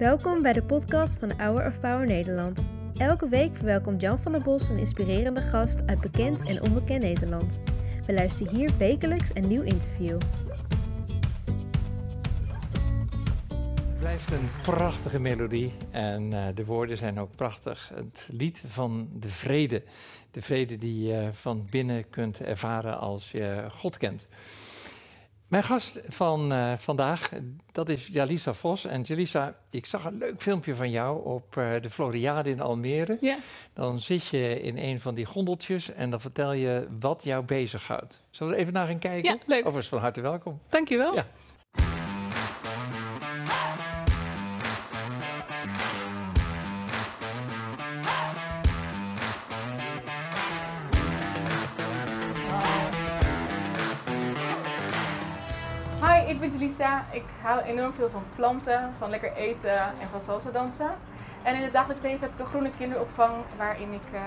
Welkom bij de podcast van Hour of Power Nederland. Elke week verwelkomt Jan van der Bos een inspirerende gast uit bekend en onbekend Nederland. We luisteren hier wekelijks een nieuw interview. Het blijft een prachtige melodie en uh, de woorden zijn ook prachtig. Het lied van de vrede. De vrede die je van binnen kunt ervaren als je God kent. Mijn gast van uh, vandaag, dat is Jalisa Vos. En Jalisa, ik zag een leuk filmpje van jou op uh, de Floriade in Almere. Ja. Dan zit je in een van die gondeltjes en dan vertel je wat jou bezighoudt. Zullen we er even naar gaan kijken? Ja, leuk. Overigens van harte welkom. Dankjewel. Ja. Hi, ik hou enorm veel van planten, van lekker eten en van salsa dansen. En in het dagelijks leven heb ik een groene kinderopvang waarin ik uh,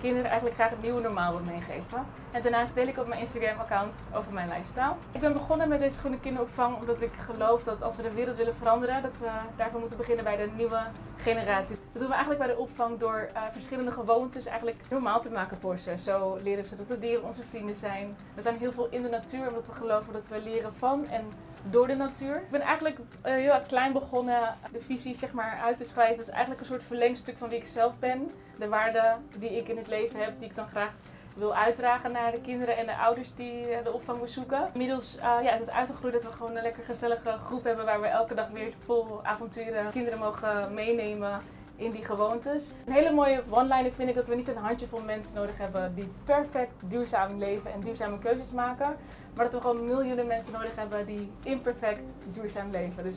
kinderen eigenlijk graag het nieuwe normaal wil meegeven. En daarnaast deel ik op mijn Instagram-account over mijn lifestyle. Ik ben begonnen met deze groene kinderopvang omdat ik geloof dat als we de wereld willen veranderen, dat we daarvoor moeten beginnen bij de nieuwe generatie. Dat doen we eigenlijk bij de opvang door uh, verschillende gewoontes eigenlijk normaal te maken voor ze. Zo leren ze dat de dieren onze vrienden zijn. We zijn heel veel in de natuur omdat we geloven dat we leren van en door de natuur. Ik ben eigenlijk uh, heel klein begonnen de visie zeg maar uit te schrijven. Dat is eigenlijk een soort verlengstuk van wie ik zelf ben. De waarden die ik in het leven heb, die ik dan graag wil uitdragen naar de kinderen en de ouders die de opvang bezoeken. Inmiddels uh, ja, is het uitgegroeid dat we gewoon een lekker gezellige groep hebben waar we elke dag weer vol avonturen kinderen mogen meenemen in die gewoontes. Een hele mooie one-liner vind ik dat we niet een handjevol mensen nodig hebben die perfect duurzaam leven en duurzame keuzes maken. Maar dat we gewoon miljoenen mensen nodig hebben die imperfect duurzaam leven. Dus,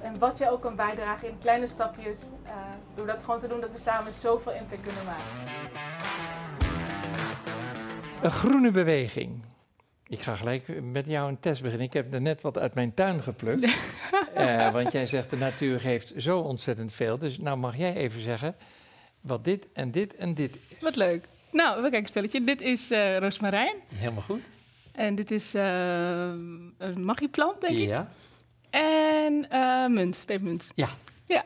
en wat je ook kan bijdragen in kleine stapjes, uh, door dat gewoon te doen, dat we samen zoveel impact kunnen maken. Een groene beweging. Ik ga gelijk met jou een test beginnen. Ik heb er net wat uit mijn tuin geplukt. uh, want jij zegt de natuur geeft zo ontzettend veel. Dus nou mag jij even zeggen wat dit en dit en dit is. Wat leuk. Nou, we kijken een spelletje. Dit is uh, roosmarijn. Helemaal goed. En dit is uh, een magieplant, denk ik. Ja. En uh, munt, pepermunt. Ja. Ja.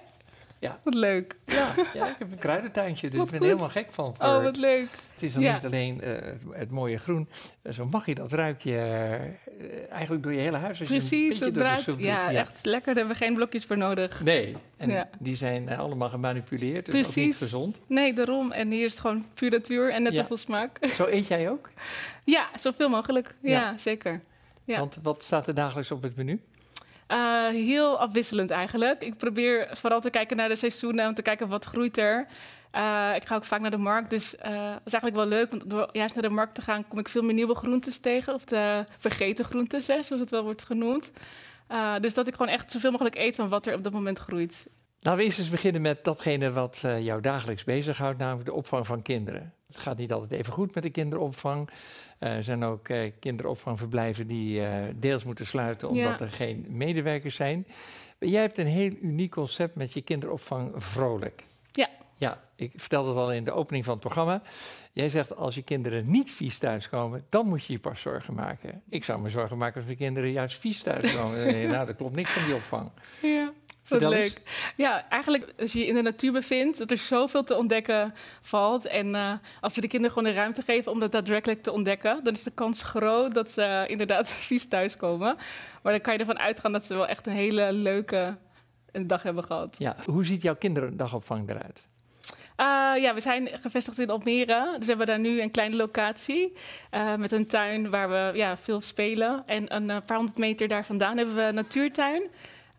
Ja. Wat leuk. Ja, ja, ik heb een kruidentuintje, dus ik ben er helemaal gek van. Voor. Oh, wat leuk. Het is dan Ja. niet alleen uh, het, mooie groen. Uh, zo mag je dat ruik je uh, eigenlijk door je hele huis. Als je een Precies, door de ruikt. soep Ja, echt lekker. Daar hebben we geen blokjes voor nodig. Nee, en Ja. die zijn uh, allemaal gemanipuleerd, dus ook niet Precies. gezond. Nee, daarom. En hier is het gewoon puur natuur en net zoveel smaak. Zo eet jij ook? Ja, zoveel mogelijk. Ja, Ja. zeker. Ja. Want wat staat er dagelijks op het menu? Uh, heel afwisselend eigenlijk. Ik probeer vooral te kijken naar de seizoenen om te kijken wat groeit er. Uh, ik ga ook vaak naar de markt, dus dat is eigenlijk wel leuk. Want door juist naar de markt te gaan, kom ik veel meer nieuwe groentes tegen. Of de vergeten groentes, zoals het wel wordt genoemd. Dus dat ik gewoon echt zoveel mogelijk eet van wat er op dat moment groeit. Laten we eerst eens beginnen met datgene wat uh, jou dagelijks bezighoudt, namelijk de opvang van kinderen. Het gaat niet altijd even goed met de kinderopvang. Uh, er zijn ook uh, kinderopvangverblijven die deels moeten sluiten omdat Ja. er geen medewerkers zijn. Maar jij hebt een heel uniek concept met je kinderopvang Vrolijk. Ja. Ja, ik vertelde het al in de opening van het programma. Jij zegt als je kinderen niet vies thuiskomen, dan moet je je pas zorgen maken. Ik zou me zorgen maken als mijn kinderen juist vies thuiskomen. nee, nou, dat klopt niks van die opvang. Ja. Wat leuk. Ja, eigenlijk als je je in de natuur bevindt, dat er zoveel te ontdekken valt. En uh, als we de kinderen gewoon de ruimte geven om dat daadwerkelijk te ontdekken, dan is de kans groot dat ze uh, inderdaad vies thuiskomen. Maar dan kan je ervan uitgaan dat ze wel echt een hele leuke dag hebben gehad. Ja, hoe ziet jouw kinderdagopvang eruit? Uh, ja, we zijn gevestigd in Almere. Dus we hebben daar nu een kleine locatie uh, met een tuin waar we ja, veel spelen. En een paar honderd meter daar vandaan hebben we een natuurtuin.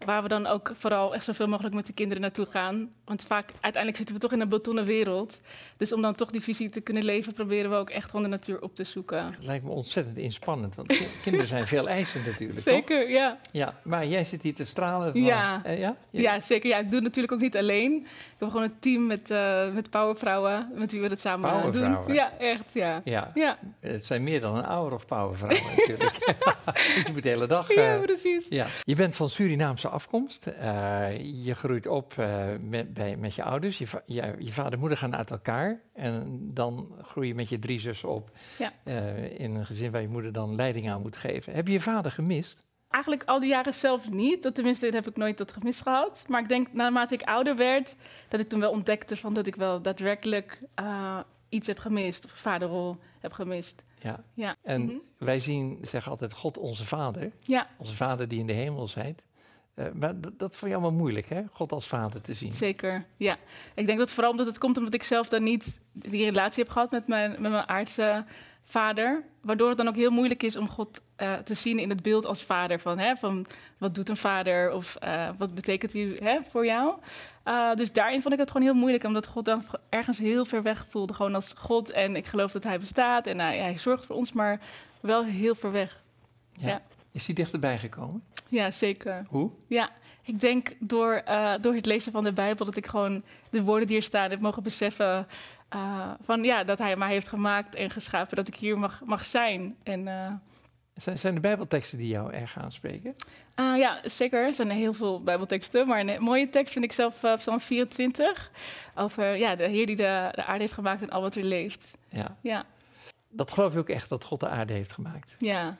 Waar we dan ook vooral echt zoveel mogelijk met de kinderen naartoe gaan. Want vaak, uiteindelijk zitten we toch in een betonnen wereld. Dus om dan toch die visie te kunnen leven, proberen we ook echt gewoon de natuur op te zoeken. Het lijkt me ontzettend inspannend, want ki- kinderen zijn veel eisend natuurlijk, Zeker, ja. toch? Ja, maar jij zit hier te stralen van... Ja. eh, ja? Ja, zeker. Ja, ik doe het natuurlijk ook niet alleen. Ik heb gewoon een team met, uh, met powervrouwen, met wie we het samen doen. Powervrouwen? Ja, echt, ja. Ja. Ja, het zijn meer dan een hour of powervrouwen natuurlijk. je moet de hele dag... ja eh, precies. ja. Je bent van Surinaamse afkomst. Uh, je groeit op uh, met, bij, met je ouders. Je, va je, je, vader en moeder gaan uit elkaar. En dan groei je met je drie zussen op. Ja. Uh, in een gezin waar je moeder dan leiding aan moet geven. Heb je je vader gemist? Eigenlijk al die jaren zelf niet. Dat, tenminste, heb ik nooit dat gemis gehad. Maar ik denk, naarmate ik ouder werd, dat ik toen wel ontdekte van dat ik wel daadwerkelijk iets heb gemist. Of vaderrol heb gemist. Ja. Ja. En Mhm. wij zien, zeggen altijd, God onze Vader. Ja, Onze Vader die in de hemel zijt. Eh, maar dat, dat vond je allemaal moeilijk, hè? God als Vader te zien. zeker. Ja. Ik denk dat vooral omdat het komt omdat ik zelf dan niet die relatie heb gehad met mijn, met mijn aardse vader. Waardoor het dan ook heel moeilijk is om God eh, te zien in het beeld als vader. Van, hè, van wat doet een vader of eh, wat betekent hij hè, voor jou? Uh, dus daarin vond ik het gewoon heel moeilijk, omdat God dan ergens heel ver weg voelde. Gewoon als God en ik geloof dat hij bestaat en hij, hij zorgt voor ons, maar wel heel ver weg. Ja. Ja. Is die dichterbij gekomen? Ja, zeker. Hoe? Ja, ik denk door, uh, door het lezen van de Bijbel dat ik gewoon de woorden die er staan heb mogen beseffen. Uh, van ja, dat hij mij heeft gemaakt en geschapen, dat ik hier mag, mag zijn. En, uh, zijn, zijn de Bijbelteksten die jou erg aanspreken? Uh, ja, zeker. Er zijn heel veel Bijbelteksten. Maar een mooie tekst vind ik zelf uh, Psalm 24. Over ja, de Heer die de, de aarde heeft gemaakt en al wat er leeft. Ja. ja. Dat geloof je ook echt dat God de aarde heeft gemaakt? Ja.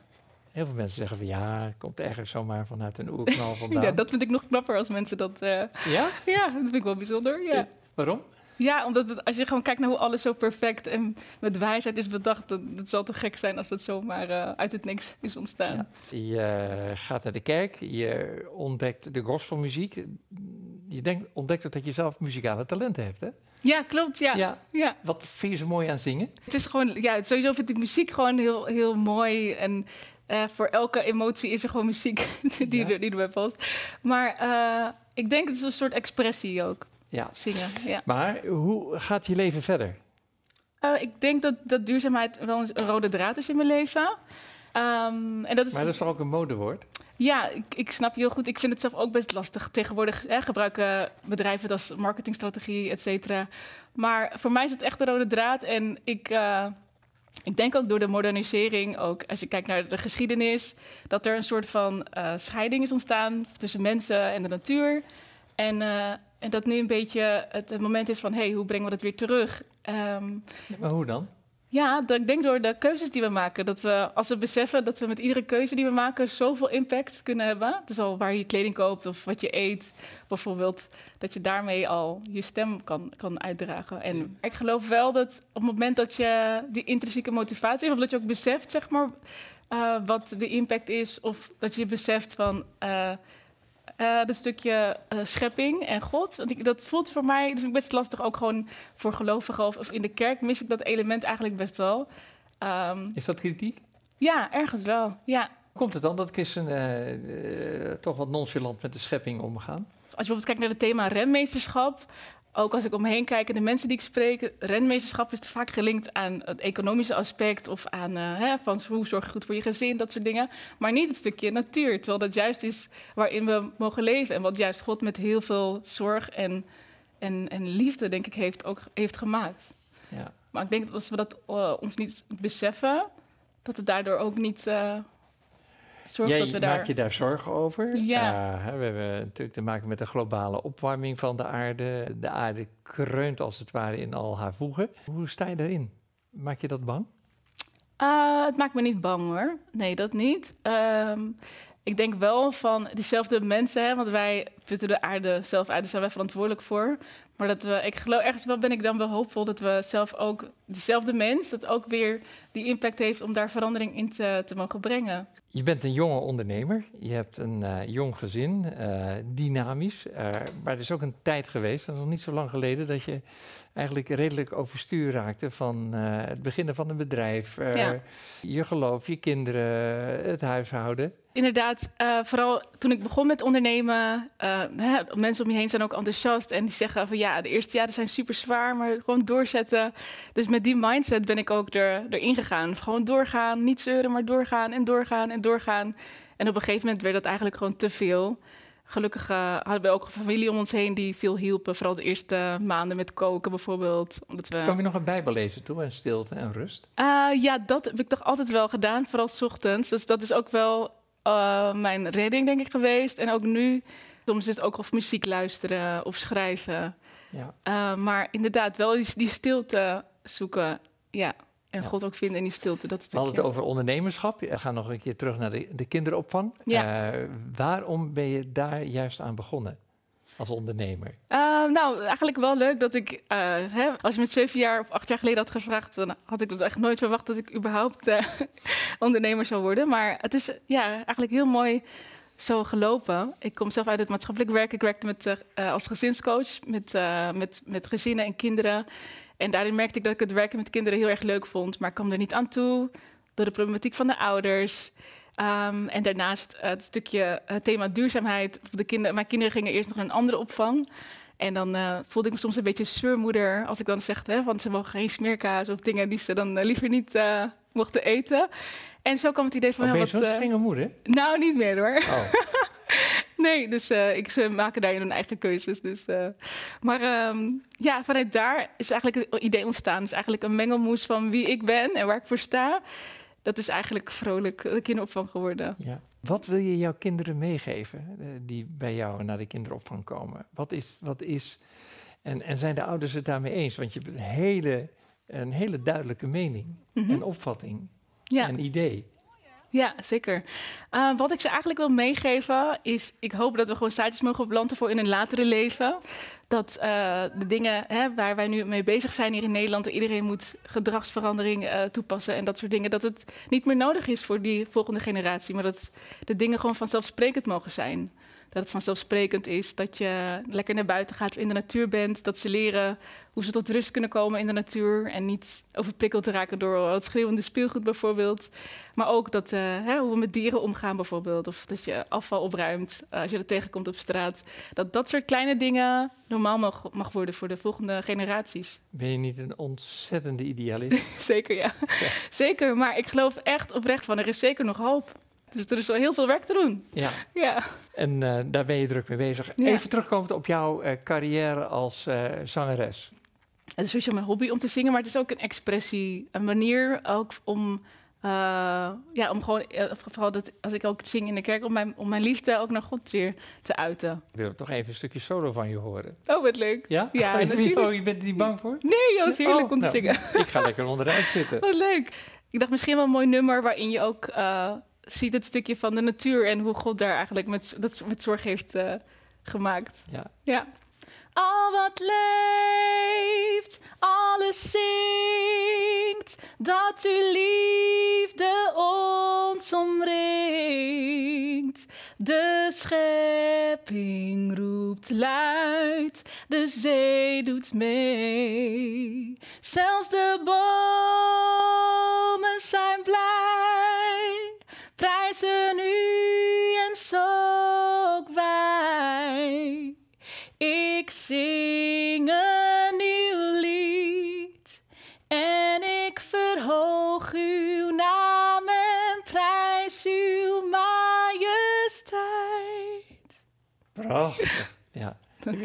Heel veel mensen zeggen van ja, komt ergens zomaar vanuit een oerknal vandaan. ja, dat vind ik nog knapper als mensen dat... Uh, ja? Ja, dat vind ik wel bijzonder, ja. Waarom? Ja, omdat het, als je gewoon kijkt naar hoe alles zo perfect en met wijsheid is bedacht, dat, dat zal te gek zijn als dat zomaar uh, uit het niks is ontstaan. Ja. Je gaat naar de kerk, je ontdekt de gospelmuziek. Je denkt, ontdekt ook dat je zelf muzikale talenten hebt, hè? Ja, klopt, ja. ja. ja. Wat vind je zo mooi aan zingen? Het is gewoon, ja, sowieso vind ik muziek gewoon heel, heel mooi en... Uh, voor elke emotie is er gewoon muziek die, ja. er, die erbij past. Maar uh, ik denk het is een soort expressie ook. Ja. Zingen, ja. Maar hoe gaat je leven verder? Uh, ik denk dat, dat duurzaamheid wel een, rode draad is in mijn leven. Um, en dat is, maar dat is toch ook een modewoord? Ja, ik, ik, snap je heel goed. Ik vind het zelf ook best lastig. Tegenwoordig hè, gebruiken bedrijven het als marketingstrategie, et cetera. Maar voor mij is het echt een rode draad. En ik, uh, ik denk ook door de modernisering, ook als je kijkt naar de geschiedenis, dat er een soort van uh, scheiding is ontstaan tussen mensen en de natuur. En, uh, en dat nu een beetje het, moment is van, hé, hey, hoe brengen we dat weer terug? Um, maar hoe dan? Ja, dat, ik denk door de keuzes die we maken. Dat we, als we beseffen dat we met iedere keuze die we maken zoveel impact kunnen hebben. Dus al waar je kleding koopt of wat je eet, bijvoorbeeld. Dat je daarmee al je stem kan, kan uitdragen. En ik geloof wel dat op het moment dat je die intrinsieke motivatie hebt, of dat je ook beseft, zeg maar, uh, wat de impact is. Of dat je beseft van. Uh, uh, dat stukje uh, schepping en God. Want ik, dat voelt voor mij dat vind ik best lastig, ook gewoon voor gelovigen of, of, in de kerk mis ik dat element eigenlijk best wel. Um, Is dat kritiek? Ja, ergens wel. Ja. Komt het dan dat christenen uh, toch wat nonchalant met de schepping omgaan? Als je bijvoorbeeld kijkt naar het thema renmeesterschap, ook als ik omheen kijk en de mensen die ik spreek, renmeesterschap is vaak gelinkt aan het economische aspect of aan uh, hè, van hoe zorg je goed voor je gezin, dat soort dingen. Maar niet het stukje natuur, terwijl dat juist is waarin we mogen leven en wat juist God met heel veel zorg en, en, en liefde, denk ik, heeft, ook heeft gemaakt. Ja. Maar ik denk dat als we dat uh, ons niet beseffen, dat het daardoor ook niet. Uh, Jij dat we daar... maak je daar zorgen over? Ja. Uh, we hebben natuurlijk te maken met de globale opwarming van de aarde. De aarde kreunt als het ware in al haar voegen. Hoe sta je daarin? Maak je dat bang? Uh, het maakt me niet bang hoor. Nee, dat niet. Um, ik denk wel van diezelfde mensen, hè, want wij putten de aarde zelf uit, daar zijn wij verantwoordelijk voor. Maar dat we, ik geloof ergens wel ben ik dan wel hoopvol dat we zelf ook, diezelfde mens, dat ook weer die impact heeft om daar verandering in te, te mogen brengen. Je bent een jonge ondernemer, je hebt een uh, jong gezin, uh, dynamisch. Uh, maar er is ook een tijd geweest, nog niet zo lang geleden, dat je eigenlijk redelijk overstuur raakte van het beginnen van een bedrijf, ja. je geloof, je kinderen, het huishouden. Inderdaad, uh, vooral toen ik begon met ondernemen, uh, hè, mensen om je heen zijn ook enthousiast en die zeggen van ja, de eerste jaren zijn super zwaar, maar gewoon doorzetten. Dus met die mindset ben ik ook er, erin gegaan. Gewoon doorgaan, niet zeuren, maar doorgaan en doorgaan en doorgaan. En op een gegeven moment werd dat eigenlijk gewoon te veel. Gelukkig uh, hadden we ook een familie om ons heen die veel hielpen. Vooral de eerste maanden met koken bijvoorbeeld. Omdat we... Kwam je nog een bijbel lezen toe en stilte en rust? Uh, ja, dat heb ik toch altijd wel gedaan, vooral 's ochtends. Dus dat is ook wel uh, mijn redding, denk ik, geweest. En ook nu, soms is het ook of muziek luisteren of schrijven. Ja. Uh, maar inderdaad, wel die, die stilte zoeken, ja. En Ja. God ook vinden in die stilte, dat We stukje. hadden het over ondernemerschap. We gaan nog een keer terug naar de, de kinderopvang. Ja. Eh, waarom ben je daar juist aan begonnen als ondernemer? Eh, nou, eigenlijk wel leuk dat ik, eh, hè, als je me het zeven jaar of acht jaar geleden had gevraagd, dan had ik dus echt nooit verwacht dat ik überhaupt eh, ondernemer zou worden. Maar het is ja, eigenlijk heel mooi zo gelopen. Ik kom zelf uit het maatschappelijk werk. Ik werkte met, eh, als gezinscoach met, met, met gezinnen en kinderen. En daarin merkte ik dat ik het werken met kinderen heel erg leuk vond. Maar ik kwam er niet aan toe door de problematiek van de ouders. Ehm, en daarnaast het stukje het thema duurzaamheid. De kinderen, mijn kinderen gingen eerst nog naar een andere opvang. En dan eh, voelde ik me soms een beetje zeurmoeder als ik dan zeg, hè, want ze mogen geen smeerkaas of dingen die ze dan eh, liever niet eh, mochten eten. En zo kwam het idee van, Oh, ben je wat, zo'n eh, strenge moeder? nou niet meer hoor. Oh, Nee, dus eh, ik, ze maken daarin hun eigen keuzes. Dus, eh. Maar ehm, ja, vanuit daar is eigenlijk het idee ontstaan. Het is eigenlijk een mengelmoes van wie ik ben en waar ik voor sta. Dat is eigenlijk vrolijk de kinderopvang geworden. ja. Wat wil je jouw kinderen meegeven eh, die bij jou naar de kinderopvang komen? Wat is, wat is en, en zijn de ouders het daarmee eens? Want je hebt een hele, een hele duidelijke mening Mhm. en opvatting Ja. en idee. Ja, zeker. Uh, wat ik ze eigenlijk wil meegeven is, ik hoop dat we gewoon zaadjes mogen planten voor in een latere leven. Dat uh, de dingen hè, waar wij nu mee bezig zijn hier in Nederland, iedereen moet gedragsverandering uh, toepassen en dat soort dingen, dat het niet meer nodig is voor die volgende generatie, maar dat de dingen gewoon vanzelfsprekend mogen zijn. Dat het vanzelfsprekend is dat je lekker naar buiten gaat, in de natuur bent. Dat ze leren hoe ze tot rust kunnen komen in de natuur. En niet overprikkeld te raken door het schreeuwende speelgoed bijvoorbeeld. Maar ook dat, uh, hè, hoe we met dieren omgaan bijvoorbeeld. Of dat je afval opruimt uh, als je er tegenkomt op straat. Dat dat soort kleine dingen normaal mag, mag worden voor de volgende generaties. Ben je niet een ontzettende idealist? zeker, ja. ja. Zeker, maar ik geloof echt oprecht van er is zeker nog hoop. Dus er is wel heel veel werk te doen. Ja. ja. En uh, daar ben je druk mee bezig. Ja. Even terugkomend op jouw uh, carrière als uh, zangeres. Het is sowieso mijn hobby om te zingen, maar het is ook een expressie. Een manier ook om, ja, om gewoon, vooral dat als ik ook zing in de kerk, om mijn, om mijn liefde ook naar God weer te uiten. Ik wil toch even een stukje solo van je horen. Oh, wat leuk. Ja? Ja, oh, natuurlijk. Oh, je bent er niet bang voor? Nee, het is heerlijk oh, om te nou, zingen. Ik ga lekker onderuit zitten. Wat leuk. Ik dacht misschien wel een mooi nummer waarin je ook ziet het stukje van de natuur en hoe God daar eigenlijk met, dat met zorg heeft uh, gemaakt. Ja. ja. Al wat leeft, alles zingt, dat uw liefde ons omringt. De schepping roept luid, de zee doet mee. Zelfs de bomen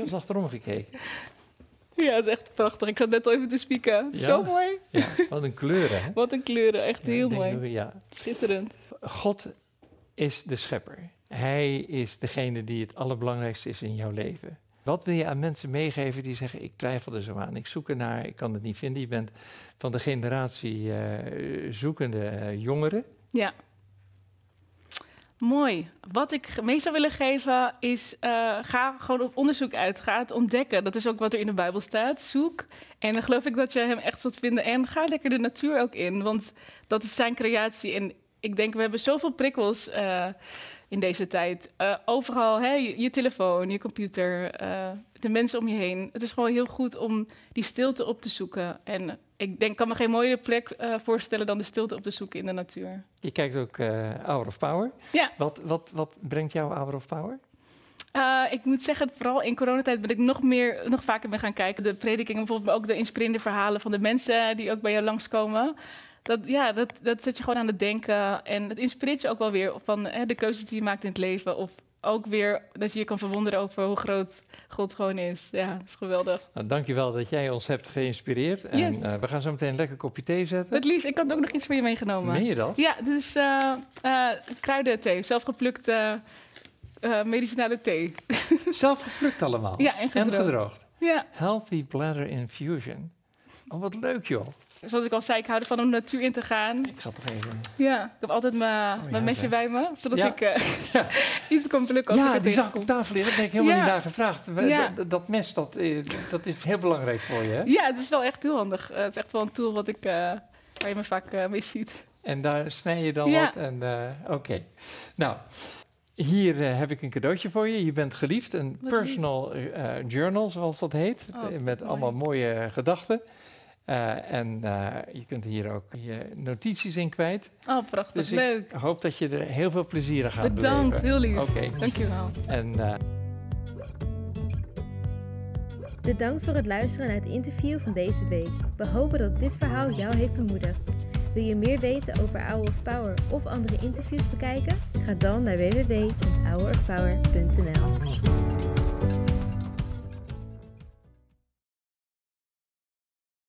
eens achterom gekeken. Ja, dat is echt prachtig. Ik zat net al even te spieken. Ja. Zo mooi. Ja, wat een kleuren. Hè? Wat een kleuren, echt ja, heel mooi. We, ja. Schitterend. God is de schepper. Hij is degene die het allerbelangrijkste is in jouw leven. Wat wil je aan mensen meegeven die zeggen: Ik twijfel er zo aan, ik zoek ernaar, ik kan het niet vinden? Je bent van de generatie uh, zoekende uh, jongeren. Ja. Mooi. Wat ik mee zou willen geven is: uh, ga gewoon op onderzoek uit. Ga het ontdekken. Dat is ook wat er in de Bijbel staat. Zoek. En dan geloof ik dat je hem echt zult vinden. En ga lekker de natuur ook in, want dat is zijn creatie. En ik denk, we hebben zoveel prikkels in deze tijd. Uh, overal, hè, je, je, telefoon, je computer, de mensen om je heen. Het is gewoon heel goed om die stilte op te zoeken. En ik denk, kan me geen mooiere plek uh, voorstellen dan de stilte op te zoeken in de natuur. Je kijkt ook Hour of Power. Ja. Wat, wat, wat brengt jou Hour of Power? Uh, ik moet zeggen, vooral in coronatijd ben ik nog meer, nog vaker ben gaan kijken. De predikingen, bijvoorbeeld, maar ook de inspirerende verhalen van de mensen die ook bij jou langskomen dat, ja, dat, dat zet je gewoon aan het denken. En het inspireert je ook wel weer van hè, de keuzes die je maakt in het leven. Of ook weer dat je je kan verwonderen over hoe groot God gewoon is. Ja, dat is geweldig. Nou, dankjewel dat jij ons hebt geïnspireerd. En Yes. uh, we gaan zo meteen een lekker kopje thee zetten. Wat lief, ik had ook nog iets voor je meegenomen. Meen je dat? Ja, dit is uh, uh, kruidenthee, zelfgeplukte medicinale thee. Zelf geplukt allemaal? Ja, en gedroogd. En gedroogd. Ja. Healthy Bladder Infusion. Oh, wat leuk joh. zoals ik al zei, ik hou ervan om de natuur in te gaan. Ik ga toch even... Ja, ik heb altijd mijn, Oh, mijn ja, mesje bij me, zodat Ja. ik eh, Ja. iets kan plukken als ik Ja, het die zag ik op tafel liggen. Daar ben ik helemaal Ja. niet naar gevraagd. We- Ja. d- Dat mes, dat, eh, dat is heel belangrijk voor je. Hè? Ja, het is wel echt heel handig. Eh, het is echt wel een tool wat ik, waar je me vaak mee ziet. En daar snij je dan Ja. wat. En oké. Nou, hier heb ik een cadeautje voor je. Je bent geliefd. Een Wat personal journal, zoals dat heet. Oh, met mooi. allemaal mooie gedachten. Eh, en eh, je kunt hier ook je notities in kwijt. Oh, prachtig. Dus ik Leuk. hoop dat je er heel veel plezier aan gaat Bedankt, beleven. heel lief. Oké. Dankjewel. En eh, Bedankt voor het luisteren naar het interview van deze week. We hopen dat dit verhaal jou heeft bemoedigd. Wil je meer weten over Hour of Power of andere interviews bekijken? Ga dan naar www.hourofpower.nl